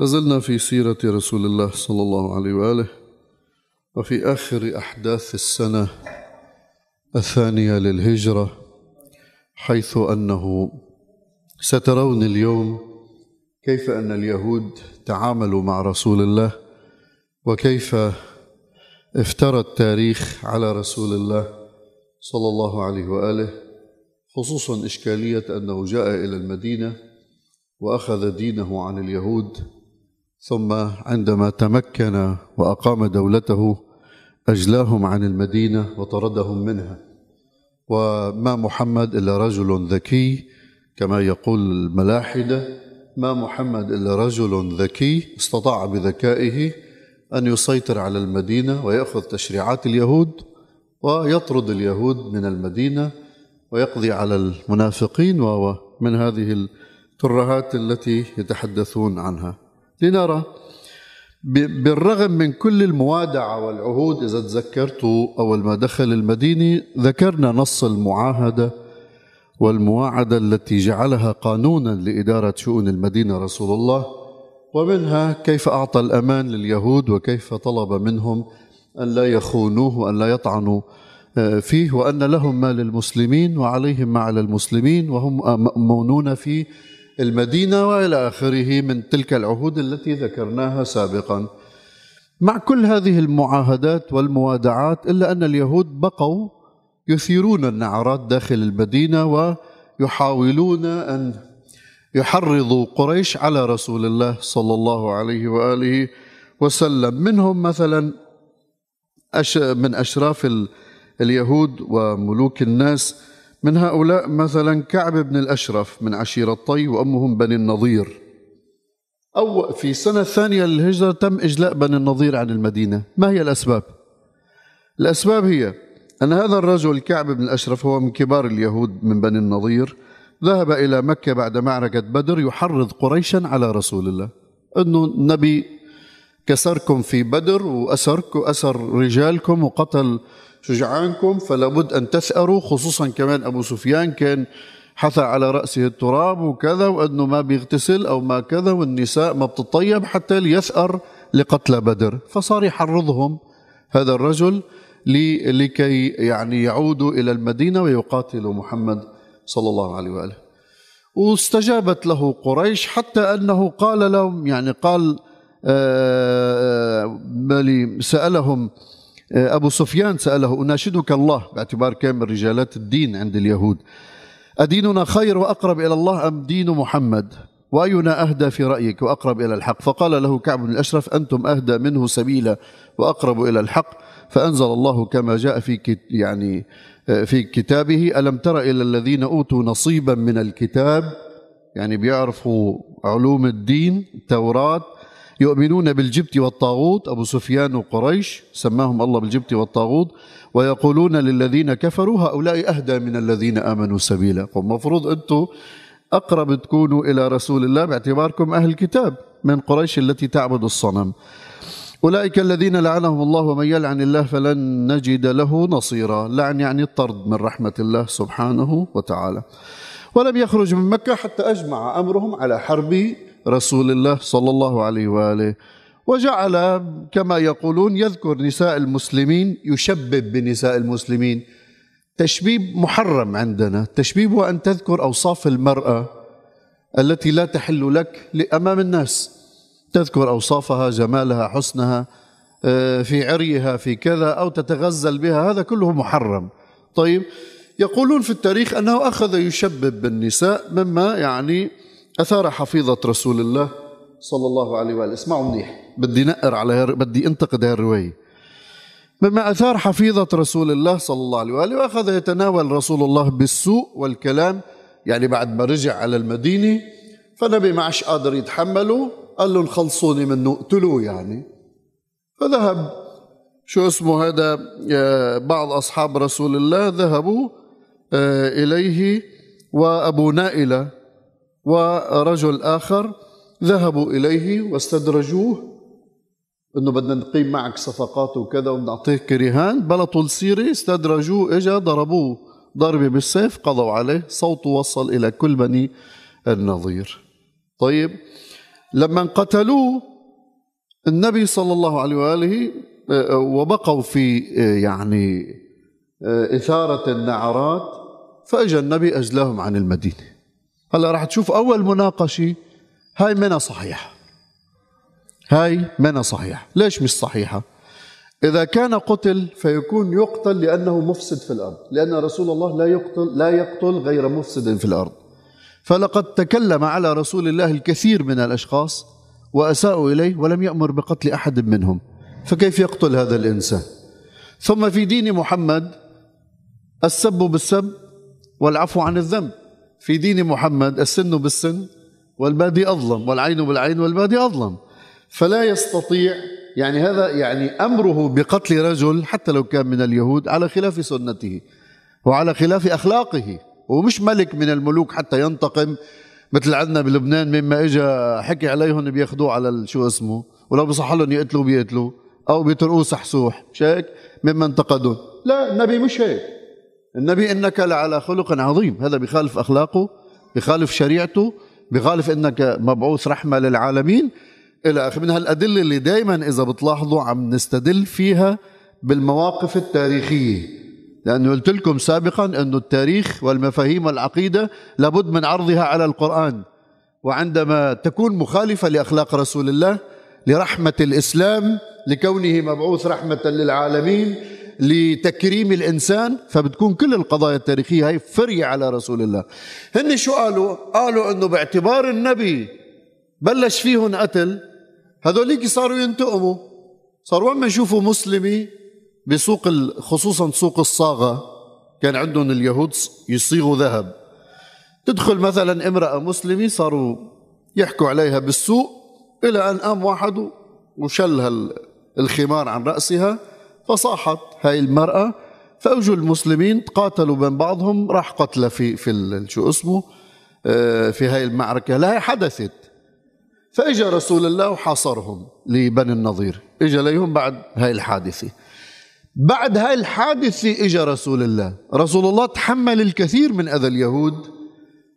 لازلنا في سيرة رسول الله صلى الله عليه وآله وفي آخر أحداث السنة الثانية للهجرة حيث أنه سترون اليوم كيف أن اليهود تعاملوا مع رسول الله وكيف افترى التاريخ على رسول الله صلى الله عليه وآله خصوصا إشكالية أنه جاء إلى المدينة وأخذ دينه عن اليهود ثم عندما تمكن وأقام دولته أجلاهم عن المدينة وطردهم منها. وما محمد إلا رجل ذكي كما يقول الملاحدة ما محمد إلا رجل ذكي استطاع بذكائه أن يسيطر على المدينة ويأخذ تشريعات اليهود ويطرد اليهود من المدينة ويقضي على المنافقين ومن هذه الترهات التي يتحدثون عنها. لنرى بالرغم من كل الموادعة والعهود إذا تذكرتوا أول ما دخل المدينة ذكرنا نص المعاهدة والمواعدة التي جعلها قانونا لإدارة شؤون المدينة رسول الله ومنها كيف أعطى الأمان لليهود وكيف طلب منهم أن لا يخونوه وأن لا يطعنوا آه، فيه وأن لهم ما للمسلمين وعليهم ما على المسلمين وهم مأمونون في المدينة وإلى آخره من تلك العهود التي ذكرناها سابقا. مع كل هذه المعاهدات والموادعات إلا أن اليهود بقوا يثيرون النعرات داخل المدينة ويحاولون أن يحرضوا قريش على رسول الله صلى الله عليه وآله وسلم. منهم مثلا من أشراف اليهود وملوك الناس من هؤلاء مثلا كعب بن الأشرف من عشيرة طي وأمهم بني النضير أو في السنة الثانية للهجرة تم إجلاء بني النضير عن المدينة. ما هي الأسباب؟ الأسباب هي أن هذا الرجل كعب بن الأشرف هو من كبار اليهود من بني النضير ذهب إلى مكة بعد معركة بدر يحرض قريشا على رسول الله. أنه النبي كسركم في بدر وأسركم أسر رجالكم وقتل شجعانكم فلا بد أن تثأروا خصوصا كمان أبو سفيان كان حثى على رأسه التراب وكذا وأنه ما بيغتسل أو ما كذا والنساء ما بتطيب حتى ليثأر لقتل بدر. فصار يحرضهم هذا الرجل لكي يعني يعودوا إلى المدينة ويقاتلوا محمد صلى الله عليه وآله. واستجابت له قريش حتى أنه قال لهم يعني قال آه، آه، سألهم آه، أبو سفيان سأله أناشدك الله باعتبار كان رجالات الدين عند اليهود. أديننا خير وأقرب إلى الله أم دين محمد؟ وأينا أهدى في رأيك وأقرب إلى الحق؟ فقال له كعب بن الأشرف أنتم أهدى منه سبيلا وأقرب إلى الحق. فأنزل الله كما جاء في يعني في كتابه ألم تر إلى الذين أوتوا نصيبا من الكتاب؟ يعني بيعرفوا علوم الدين التوراة يؤمنون بالجبت والطاغوت أبو سفيان وقريش سماهم الله بالجبت والطاغوت ويقولون للذين كفروا هؤلاء أهدى من الذين آمنوا سبيلا. المفروض أنتم أقرب تكونوا إلى رسول الله باعتباركم أهل الكتاب من قريش التي تعبد الصنم. أولئك الذين لعنهم الله ومن يلعن الله فلن نجد له نصيرا. لعن يعني الطرد من رحمة الله سبحانه وتعالى. ولم يخرج من مكة حتى أجمع أمرهم على حرب رسول الله صلى الله عليه وآله. وجعل كما يقولون يذكر نساء المسلمين يشبب بنساء المسلمين. تشبيب محرم عندنا. التشبيب هو أن تذكر أوصاف المرأة التي لا تحل لك امام الناس. تذكر أوصافها جمالها حسنها آه، في عريها في كذا أو تتغزل بها. هذا كله محرم. طيب يقولون في التاريخ أنه أخذ يشبب بالنساء مما يعني أثار حفيظة رسول الله صلى الله عليه وآله. اسمعوا منيح. بدي نقر على هر... بدي انتقد هذه الرواية. مما أثار حفيظة رسول الله صلى الله عليه وآله وأخذ يتناول رسول الله بالسوء والكلام يعني بعد ما رجع على المدينة فنبي ما عادش قادر يتحمله قال لهم خلصوني منه اقتلوه يعني. فذهب. شو اسمه هذا؟ آه، بعض أصحاب رسول الله ذهبوا آه، إليه وأبو نائلة ورجل آخر ذهبوا إليه واستدرجوه. إنه بدنا نقيم معك صفقات وكذا وبنعطيك رهان بلطوا السيره استدرجوه إجا ضربوه ضربة بالسيف قضوا عليه. صوته وصل إلى كل بني النظير. طيب لما قتلوه النبي صلى الله عليه وآله آه، وبقوا في آه، يعني آه، إثارة النعرات فأجى النبي أجلاهم عن المدينة. هلا راح تشوف أول مناقشة. هاي منا صحيحة هاي منا صحيحة ليش مش صحيحة؟ إذا كان قتل فيكون يقتل لأنه مفسد في الأرض. لأن رسول الله لا يقتل لا يقتل غير مفسد في الأرض. فلقد تكلم على رسول الله الكثير من الأشخاص وأساءوا إليه ولم يأمر بقتل أحد منهم. فكيف يقتل هذا الإنسان؟ ثم في دين محمد السب بالسب والعفو عن الذنب. في دين محمد السن بالسن والبادي أظلم والعين بالعين والبادي أظلم. فلا يستطيع يعني هذا يعني أمره بقتل رجل حتى لو كان من اليهود على خلاف سنته وعلى خلاف أخلاقه. ومش ملك من الملوك حتى ينتقم مثل عندنا بلبنان مما اجى حكي عليهم بياخذوه على شو اسمه ولو بصح لهم يقتلوا بيقتلوا أو بيتركوه سحسوح مش هيك؟ مما انتقدوا لا النبي مش هيك. النبي إنك لعلى خلق عظيم. هذا بخالف أخلاقه بخالف شريعته بخالف إنك مبعوث رحمة للعالمين. إلى اخره من هالادله اللي دائما إذا بتلاحظوا عم نستدل فيها بالمواقف التاريخية. لأنه قلت لكم سابقا أن التاريخ والمفاهيم والعقيدة لابد من عرضها على القرآن. وعندما تكون مخالفة لأخلاق رسول الله لرحمة الإسلام لكونه مبعوث رحمة للعالمين لتكريم الإنسان فبتكون كل القضايا التاريخية هي فرية على رسول الله. هن شو قالوا؟ قالوا أنه باعتبار النبي بلش فيهم قتل هذوليك صاروا ينتقموا. صاروا ما يشوفوا مسلمي بسوق خصوصا سوق الصاغة كان عندهم اليهود يصيغوا ذهب. تدخل مثلا امرأة مسلمة صاروا يحكوا عليها بالسوق إلى أن قام واحد وشل الخمار عن رأسها. فصاحت هاي المرأة فأجوا المسلمين تقاتلوا بين بعضهم راح قتلى في في شو اسمه آه، في هاي المعركة. لا حدثت. فإجا رسول الله وحاصرهم لبني النظير. إجا ليهم بعد هاي الحادثة. بعد هاي الحادثة إجا رسول الله. رسول الله تحمل الكثير من أذى اليهود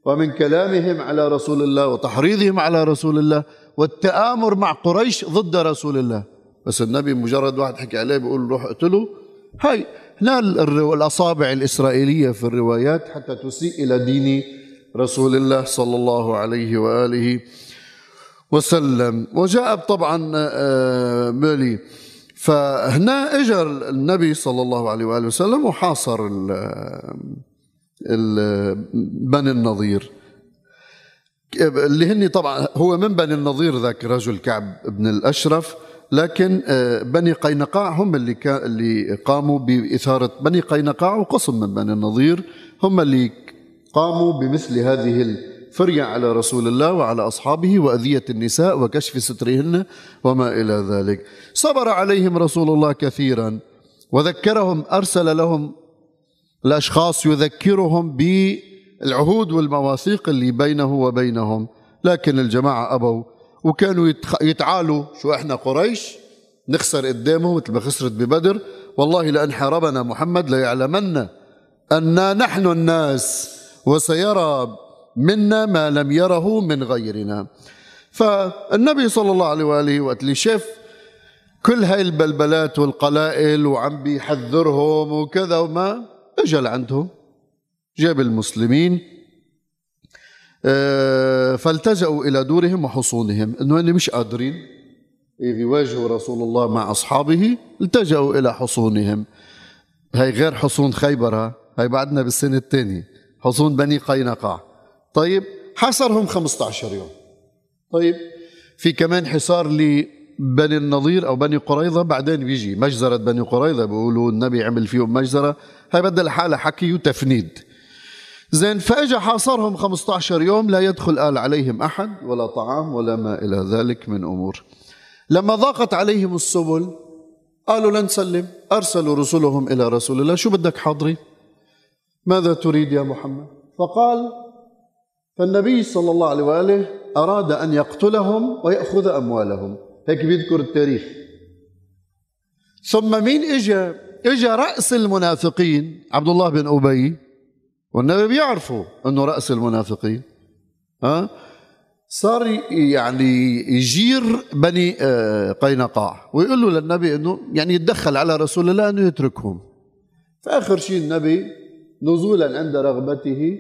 ومن كلامهم على رسول الله وتحريضهم على رسول الله والتآمر مع قريش ضد رسول الله. بس النبي مجرد واحد حكي عليه بيقول روح اقتله هاي هنا الأصابع الإسرائيلية في الروايات حتى تسيء إلى دين رسول الله صلى الله عليه وآله وسلم. وجاء طبعا آه، مالي. فهنا اجى النبي صلى الله عليه وآله وسلم وحاصر بني النظير. اللي هني طبعا هو من بني النظير ذاك رجل كعب بن الأشرف. لكن آه، بني قينقاع هم اللي اللي قاموا بإثارة بني قينقاع وقسم من بني النظير هم اللي قاموا بمثل هذه فرية على رسول الله وعلى أصحابه وأذية النساء وكشف سترهن وما إلى ذلك. صبر عليهم رسول الله كثيرا وذكرهم أرسل لهم الأشخاص يذكرهم بالعهود والمواثيق اللي بينه وبينهم. لكن الجماعة أبوا وكانوا يتعالوا شو إحنا قريش نخسر قدامه مثل ما خسرت ببدر. والله لأن حاربنا محمد ليعلمن أن نحن الناس وسيرى منا ما لم يره من غيرنا. فالنبي صلى الله عليه وآله وقت اللي شاف كل هاي البلبلات والقلائل وعم بيحذرهم وكذا وما اجى لعندهم جاب المسلمين فالتجأوا إلى دورهم وحصونهم. إنه هن مش قادرين. يواجهوا رسول الله مع أصحابه التجأوا إلى حصونهم. هاي غير حصون خيبر هاي بعدنا بالسنة الثانية. حصون بني قينقاع. طيب حصرهم 15 يوم. طيب في كمان حصار لبني النظير أو بني قريظة بعدين بيجي مجزرة بني قريظة بيقولوا النبي عمل فيهم مجزرة. هاي بدها لحالها حكي وتفنيد. زين فاجأ حاصرهم 15 يوم لا يدخل آل عليهم أحد ولا طعام ولا ما إلى ذلك من أمور. لما ضاقت عليهم السبل قالوا لن نسلم أرسلوا رسلهم إلى رسول الله. شو بدك حاضري؟ ماذا تريد يا محمد؟ فقال فالنبي صلى الله عليه وآله أراد أن يقتلهم ويأخذ أموالهم. هيك بيذكر التاريخ. ثم مين إجا؟ إجا رأس المنافقين عبد الله بن أبي والنبي بيعرفوا أنه رأس المنافقين ها؟ صار يعني يجير بني آه، قينقاع ويقول له للنبي إنه يعني يتدخل على رسول الله إنه يتركهم. فآخر شيء النبي نزولا عند رغبته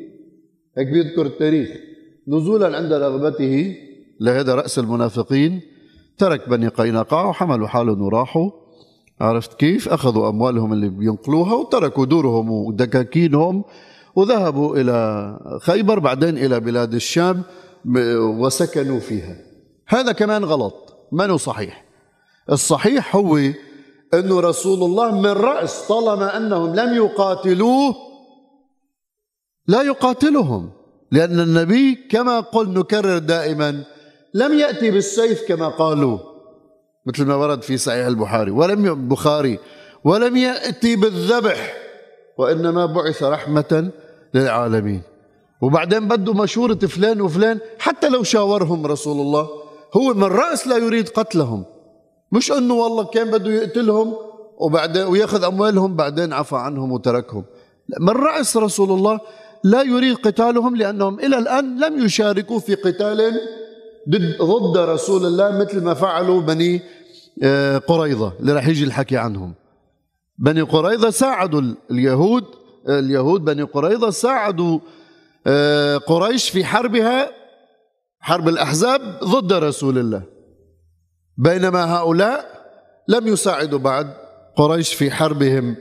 هيك بيذكر التاريخ نزولا عند رغبته لهذا رأس المنافقين ترك بني قينقاع وحملوا حالهم وراحوا. عرفت كيف؟ أخذوا أموالهم اللي بينقلوها وتركوا دورهم ودكاكينهم وذهبوا إلى خيبر بعدين إلى بلاد الشام وسكنوا فيها. هذا كمان غلط ما صحيح؟ الصحيح هو أن رسول الله من رأس طالما أنهم لم يقاتلوه لا يقاتلهم لأن النبي كما قل نكرر دائما لم يأتي بالسيف كما قالوا مثل ما ورد في صحيح البخاري ولم البخاري ولم يأتي بالذبح وإنما بعث رحمة للعالمين. وبعدين بده مشورة فلان وفلان حتى لو شاورهم رسول الله هو من رأس لا يريد قتلهم. مش إنه والله كان بده يقتلهم وبعدين وياخذ أموالهم بعدين عفى عنهم وتركهم. من رأس رسول الله لا يريد قتالهم لأنهم إلى الآن لم يشاركوا في قتال ضد رسول الله مثل ما فعلوا بني آه، قريظة اللي راح يجي الحكي عنهم. بني قريظة ساعدوا اليهود اليهود بني قريظة ساعدوا آه، قريش في حربها حرب الأحزاب ضد رسول الله. بينما هؤلاء لم يساعدوا بعد قريش في حربهم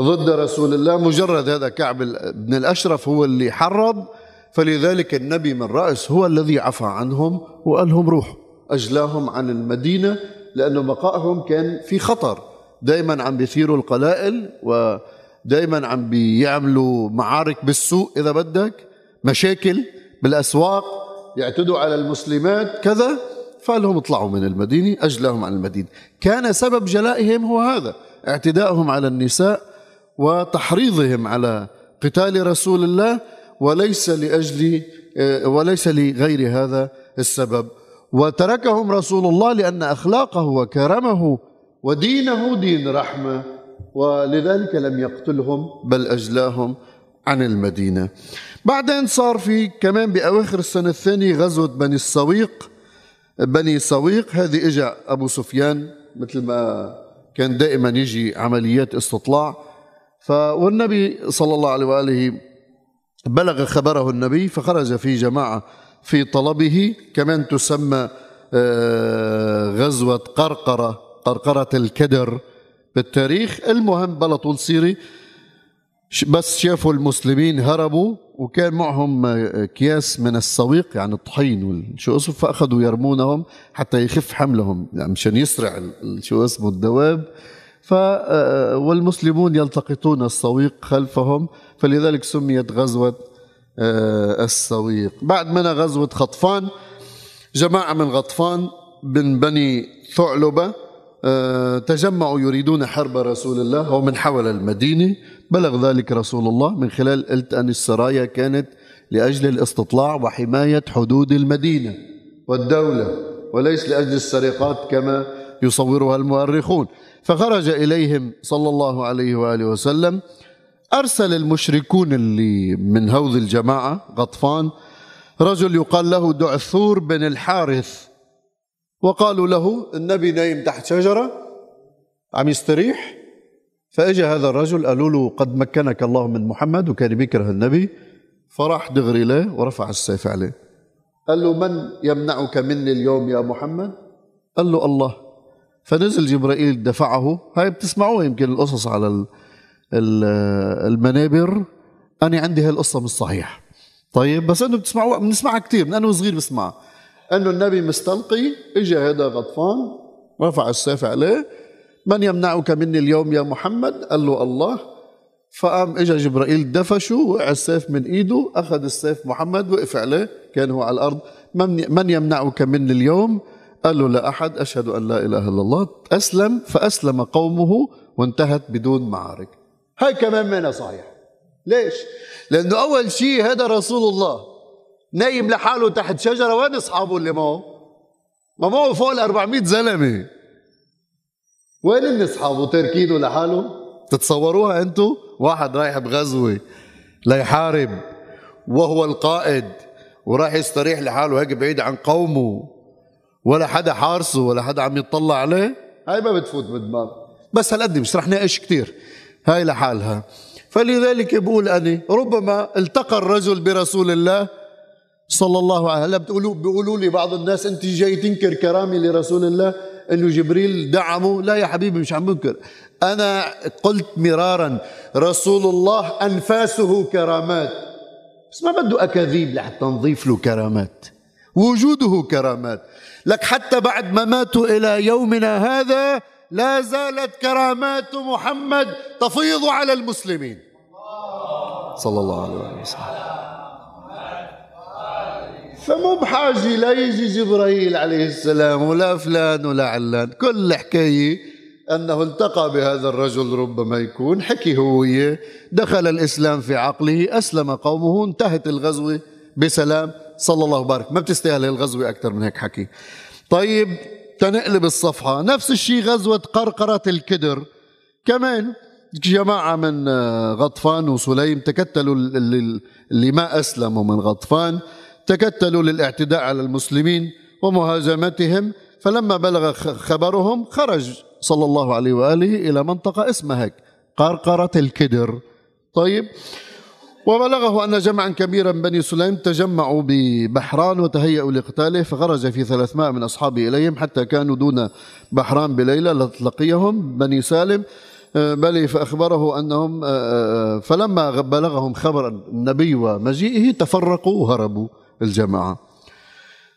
ضد رسول الله. مجرد هذا كعب بن الأشرف هو اللي حرض فلذلك النبي من رأس هو الذي عفى عنهم وقال لهم روحوا. أجلاهم عن المدينة لأنه بقائهم كان في خطر. دائما عم بيثيروا القلائل ودائما عم بيعملوا معارك بالسوق إذا بدك مشاكل بالأسواق يعتدوا على المسلمات كذا فقال لهم اطلعوا من المدينة أجلهم عن المدينة. كان سبب جلائهم هو هذا اعتدائهم على النساء وتحريضهم على قتال رسول الله وليس لأجل وليس لغير هذا السبب. وتركهم رسول الله لأن أخلاقه وكرمه ودينه دين رحمة. ولذلك لم يقتلهم بل أجلاهم عن المدينة. بعدين صار في كمان بأواخر السنة الثانية غزوة بني الصويق بني صويق هذه اجى أبو سفيان مثل ما كان دائما يجي عمليات استطلاع. ف والنبي صلى الله عليه وآله بلغ خبره النبي فخرج في جماعة في طلبه. كمان تسمى آه، غزوة قرقرة قرقرة الكدر. بالتاريخ المهم بلا طول سيري بس شافوا المسلمين هربوا وكان معهم اكياس من السويق يعني الطحين والشو اسمه فأخذوا يرمونهم حتى يخف حملهم يعني مشان يسرع شو اسمه الدواب ف آه، والمسلمون يلتقطون السويق خلفهم فلذلك سميت غزوة آه، السويق. بعد منها غزوة خطفان جماعة من غطفان من بني ثعلبة آه، تجمعوا يريدون حرب رسول الله ومن حول المدينة. بلغ ذلك رسول الله من خلال قلت أن السرايا كانت لأجل الاستطلاع وحماية حدود المدينة والدولة وليس لأجل السرقات كما يصورها المؤرخون. فخرج إليهم صلى الله عليه وآله وسلم. أرسل المشركون اللي من هوذ الجماعة غطفان رجل يقال له دعثور بن الحارث. وقالوا له النبي نايم تحت شجرة عم يستريح. فاجى هذا الرجل قالوا له قد مكنك الله من محمد وكان بيكره النبي. فراح دغري له ورفع السيف عليه. قال له من يمنعك مني اليوم يا محمد؟ قال له الله. فنزل جبرائيل دفعه. هاي بتسمعوها يمكن القصص على المنابر. أنا عندي هالقصة مش صحيح طيب بس إنه بتسمعوها بنسمعها كثير من أنا صغير بسمعها. انه النبي مستلقي اجى هذا غطفان رفع السيف عليه من يمنعك مني اليوم يا محمد؟ قال له الله. فقام اجى جبرائيل دفشه وقع السيف من إيده أخذ السيف محمد وقف عليه كان هو على الأرض. من من يمنعك مني اليوم؟ قال له لا أحد أشهد أن لا إله إلا الله. أسلم فأسلم قومه وانتهت بدون معارك. هاي كمان منها صحيح. ليش؟ لأنه أول شيء هذا رسول الله. نايم لحاله تحت شجرة وين أصحابه اللي معه؟ ما معه فوق ال 400 زلمة. وين اللي أصحابه؟ تاركينه لحاله؟ تتصوروها أنتم؟ واحد رايح بغزوة ليحارب وهو القائد وراح يستريح لحاله. هيك بعيد عن قومه. ولا حدا حارسه ولا حدا عم يطلع عليه. هاي ما بتفوت بالدماغ. بس هالقد مش رح ناقش كثير هاي لحالها. فلذلك بقول أنا ربما التقى الرجل برسول الله صلى الله عليه وسلم. بتقولوا بيقولوا لي بعض الناس أنت جاي تنكر كرامه لرسول الله إنه جبريل دعمه. لا يا حبيبي مش عم بنكر. أنا قلت مرارا رسول الله أنفاسه كرامات. بس ما بده أكاذيب لحتى نضيف له كرامات. وجوده كرامات. لك حتى بعد ما ماتوا إلى يومنا هذا لا زالت كرامات محمد تفيض على المسلمين. صلى الله عليه وسلم. فمو بحاجة لا يجي جبرائيل عليه السلام ولا فلان ولا علان. كل حكاية أنه التقى بهذا الرجل ربما يكون حكي هو دخل الإسلام في عقله أسلم قومه انتهت الغزوة بسلام. صلى الله وبارك. ما بتستاهل الغزوة أكثر من هيك حكي. طيب تنقلب الصفحة. نفس الشيء غزوة قرقرة الكدر. كمان جماعة من غطفان وسليم تكتلوا اللي ما أسلموا من غطفان. تكتلوا للاعتداء على المسلمين ومهاجمتهم فلما بلغ خبرهم خرج صلى الله عليه وآله إلى منطقة اسمها هيك قرقرة الكدر. طيب وبلغه أن جمعا كبيرا بني سليم تجمعوا ببحران وتهيأوا لقتاله فخرج في ثلاثمائة من أصحابه إليهم حتى كانوا دون بحران بليلة لتلقيهم بني سالم. آه، بل فأخبره أنهم آه، آه، فلما بلغهم خبر النبي ومجيئه تفرقوا وهربوا. الجماعة.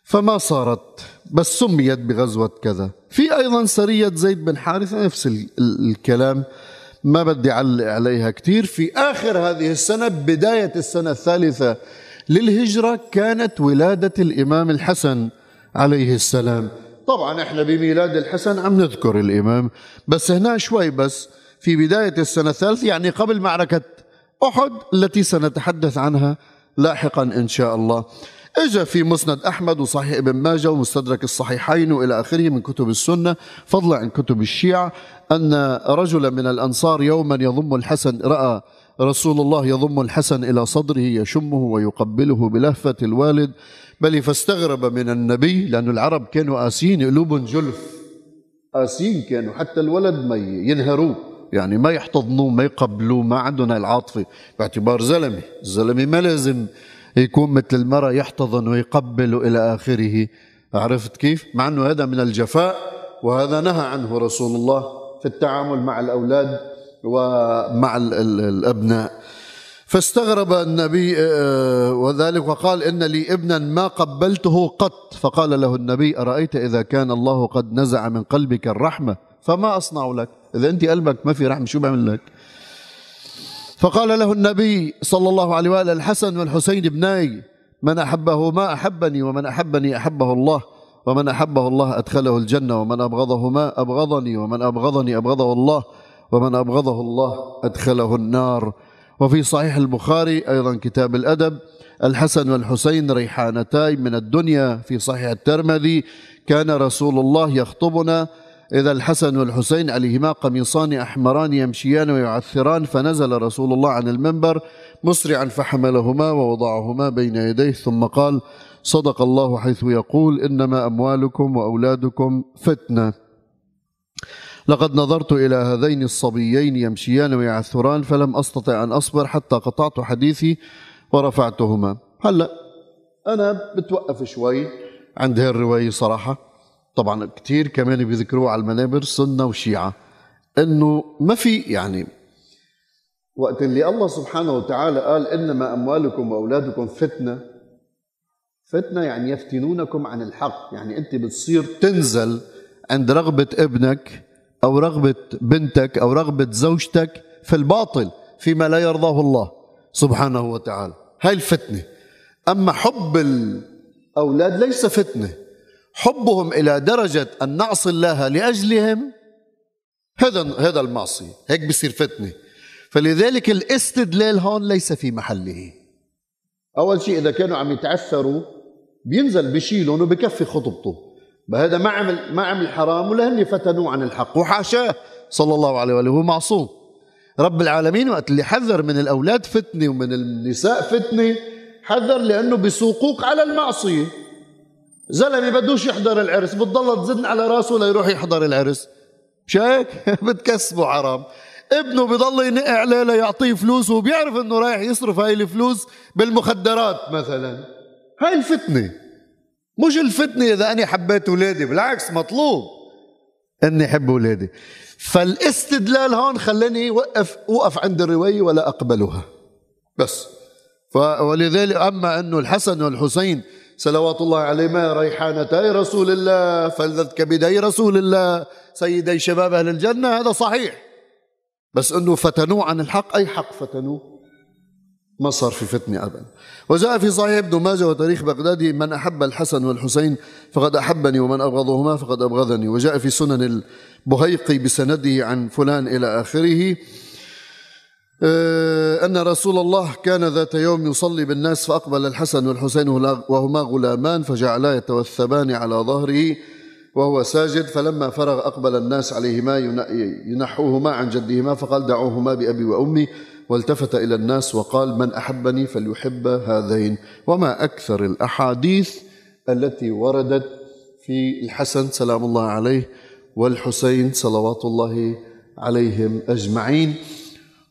فما صارت بس سميت بغزوة كذا. في أيضا سرية زيد بن حارثة نفس الكلام. ما بدي أعلق عليها كثير في آخر هذه السنة بداية السنة الثالثة للهجرة كانت ولادة الإمام الحسن عليه السلام. طبعا إحنا بميلاد الحسن عم نذكر الإمام بس هنا شوي بس. في بداية السنة الثالثة يعني قبل معركة أحد التي سنتحدث عنها لاحقا إن شاء الله. اجى في مسند أحمد وصحيح ابن ماجه ومستدرك الصحيحين وإلى آخره من كتب السنة. فضلا عن كتب الشيعة أن رجلا من الأنصار يوما يضم الحسن رأى رسول الله يضم الحسن إلى صدره يشمه ويقبله بلهفة الوالد. بل فاستغرب من النبي لأن العرب كانوا قاسيين قلوبهم جلف. قاسيين كانوا حتى الولد ما ينهروه يعني ما يحتضنوه ما يقبلوه ما عندهم العاطفة. باعتبار زلمة. الزلمة ما لازم يكون مثل المرأة يحتضن ويقبل إلى آخره. عرفت كيف؟ مع أنه هذا من الجفاء وهذا نهى عنه رسول الله في التعامل مع الأولاد ومع الأبناء. فاستغرب النبي آه، وذلك وقال إن لي ابنا ما قبلته قط. فقال له النبي أرأيت إذا كان الله قد نزع من قلبك الرحمة؟ فما أصنع لك. إذا أنت قلبك ما في رحمة شو بعمل لك؟ فقال له النبي صلى الله عليه وآله الحسن والحسين ابناي من أحبه ما أحبني ومن أحبني أحبه الله ومن أحبه الله أدخله الجنة ومن أبغضهما أبغضني ومن أبغضني أبغضه الله ومن أبغضه الله أدخله النار. وفي صحيح البخاري أيضا كتاب الأدب الحسن والحسين ريحانتاي من الدنيا. في صحيح الترمذي كان رسول الله يخطبنا إذا الحسن والحسين عليهما قميصان أحمران يمشيان ويعثران فنزل رسول الله عن المنبر مسرعا فحملهما ووضعهما بين يديه ثم قال صدق الله حيث يقول إنما أموالكم وأولادكم فتنة. لقد نظرت إلى هذين الصبيين يمشيان ويعثران فلم أستطع أن أصبر حتى قطعت حديثي ورفعتهما. هلأ أنا بتوقف شوي عند هذه الرواية صراحة. طبعا كثير كمان بيذكروه على المنابر سنة وشيعة إنه ما في يعني وقت اللي الله سبحانه وتعالى قال إنما أموالكم وأولادكم فتنة فتنة يعني يفتنونكم عن الحق يعني أنت بتصير تنزل عند رغبة ابنك أو رغبة بنتك أو رغبة زوجتك في الباطل فيما لا يرضاه الله سبحانه وتعالى. هاي الفتنة. أما حب الأولاد ليس فتنة. حبهم إلى درجة أن نعصي الله لأجلهم هذا هذا المعصية. هيك بصير فتنة. فلذلك الاستدلال هون ليس في محله. أول شيء إذا كانوا عم يتعثروا بينزل بشيلهم وبكفي خطبته. هذا ما عمل ما عمل حرام ولا هن فتنوه عن الحق وحاشاه. صلى الله عليه وآله هو معصوم. رب العالمين وقت اللي حذر من الأولاد فتنة ومن النساء فتنة حذر لأنه بسوقوك على المعصية. زلمة بدوش يحضر العرس بتضل تزن على راسه ليروح يحضر العرس. مش هيك بتكسبه حرام. ابنه بضل ينقع عليه ليعطيه فلوس وبيعرف إنه رايح يصرف هاي الفلوس بالمخدرات مثلا. هاي الفتنة. مش الفتنة إذا أنا حبيت أولادي بالعكس مطلوب أني أحب أولادي فالاستدلال هون خلاني وقف وقف عند الرواية ولا أقبلها. بس. ولذلك أما أنه الحسن والحسين صلوات الله عليهما ريحانتي رسول الله فلذت كبدي رسول الله. سيدي شباب أهل الجنة هذا صحيح. بس أنه فتنوه عن الحق أي حق فتنوه؟ ما صار في فتنة أبدا. وجاء في صحيح ابن ماجه وتاريخ بغدادي من أحب الحسن والحسين فقد أحبني ومن أبغضهما فقد أبغضني. وجاء في سنن البهيقي بسنده عن فلان إلى آخره أن رسول الله كان ذات يوم يصلي بالناس فأقبل الحسن والحسين وهما غلامان فجعلا يتوثبان على ظهره وهو ساجد فلما فرغ أقبل الناس عليهما ينحوهما عن جدهما فقال دعوهما بأبي وأمي والتفت إلى الناس وقال من أحبني فليحب هذين. وما أكثر الأحاديث التي وردت في الحسن سلام الله عليه والحسين صلوات الله عليهم أجمعين.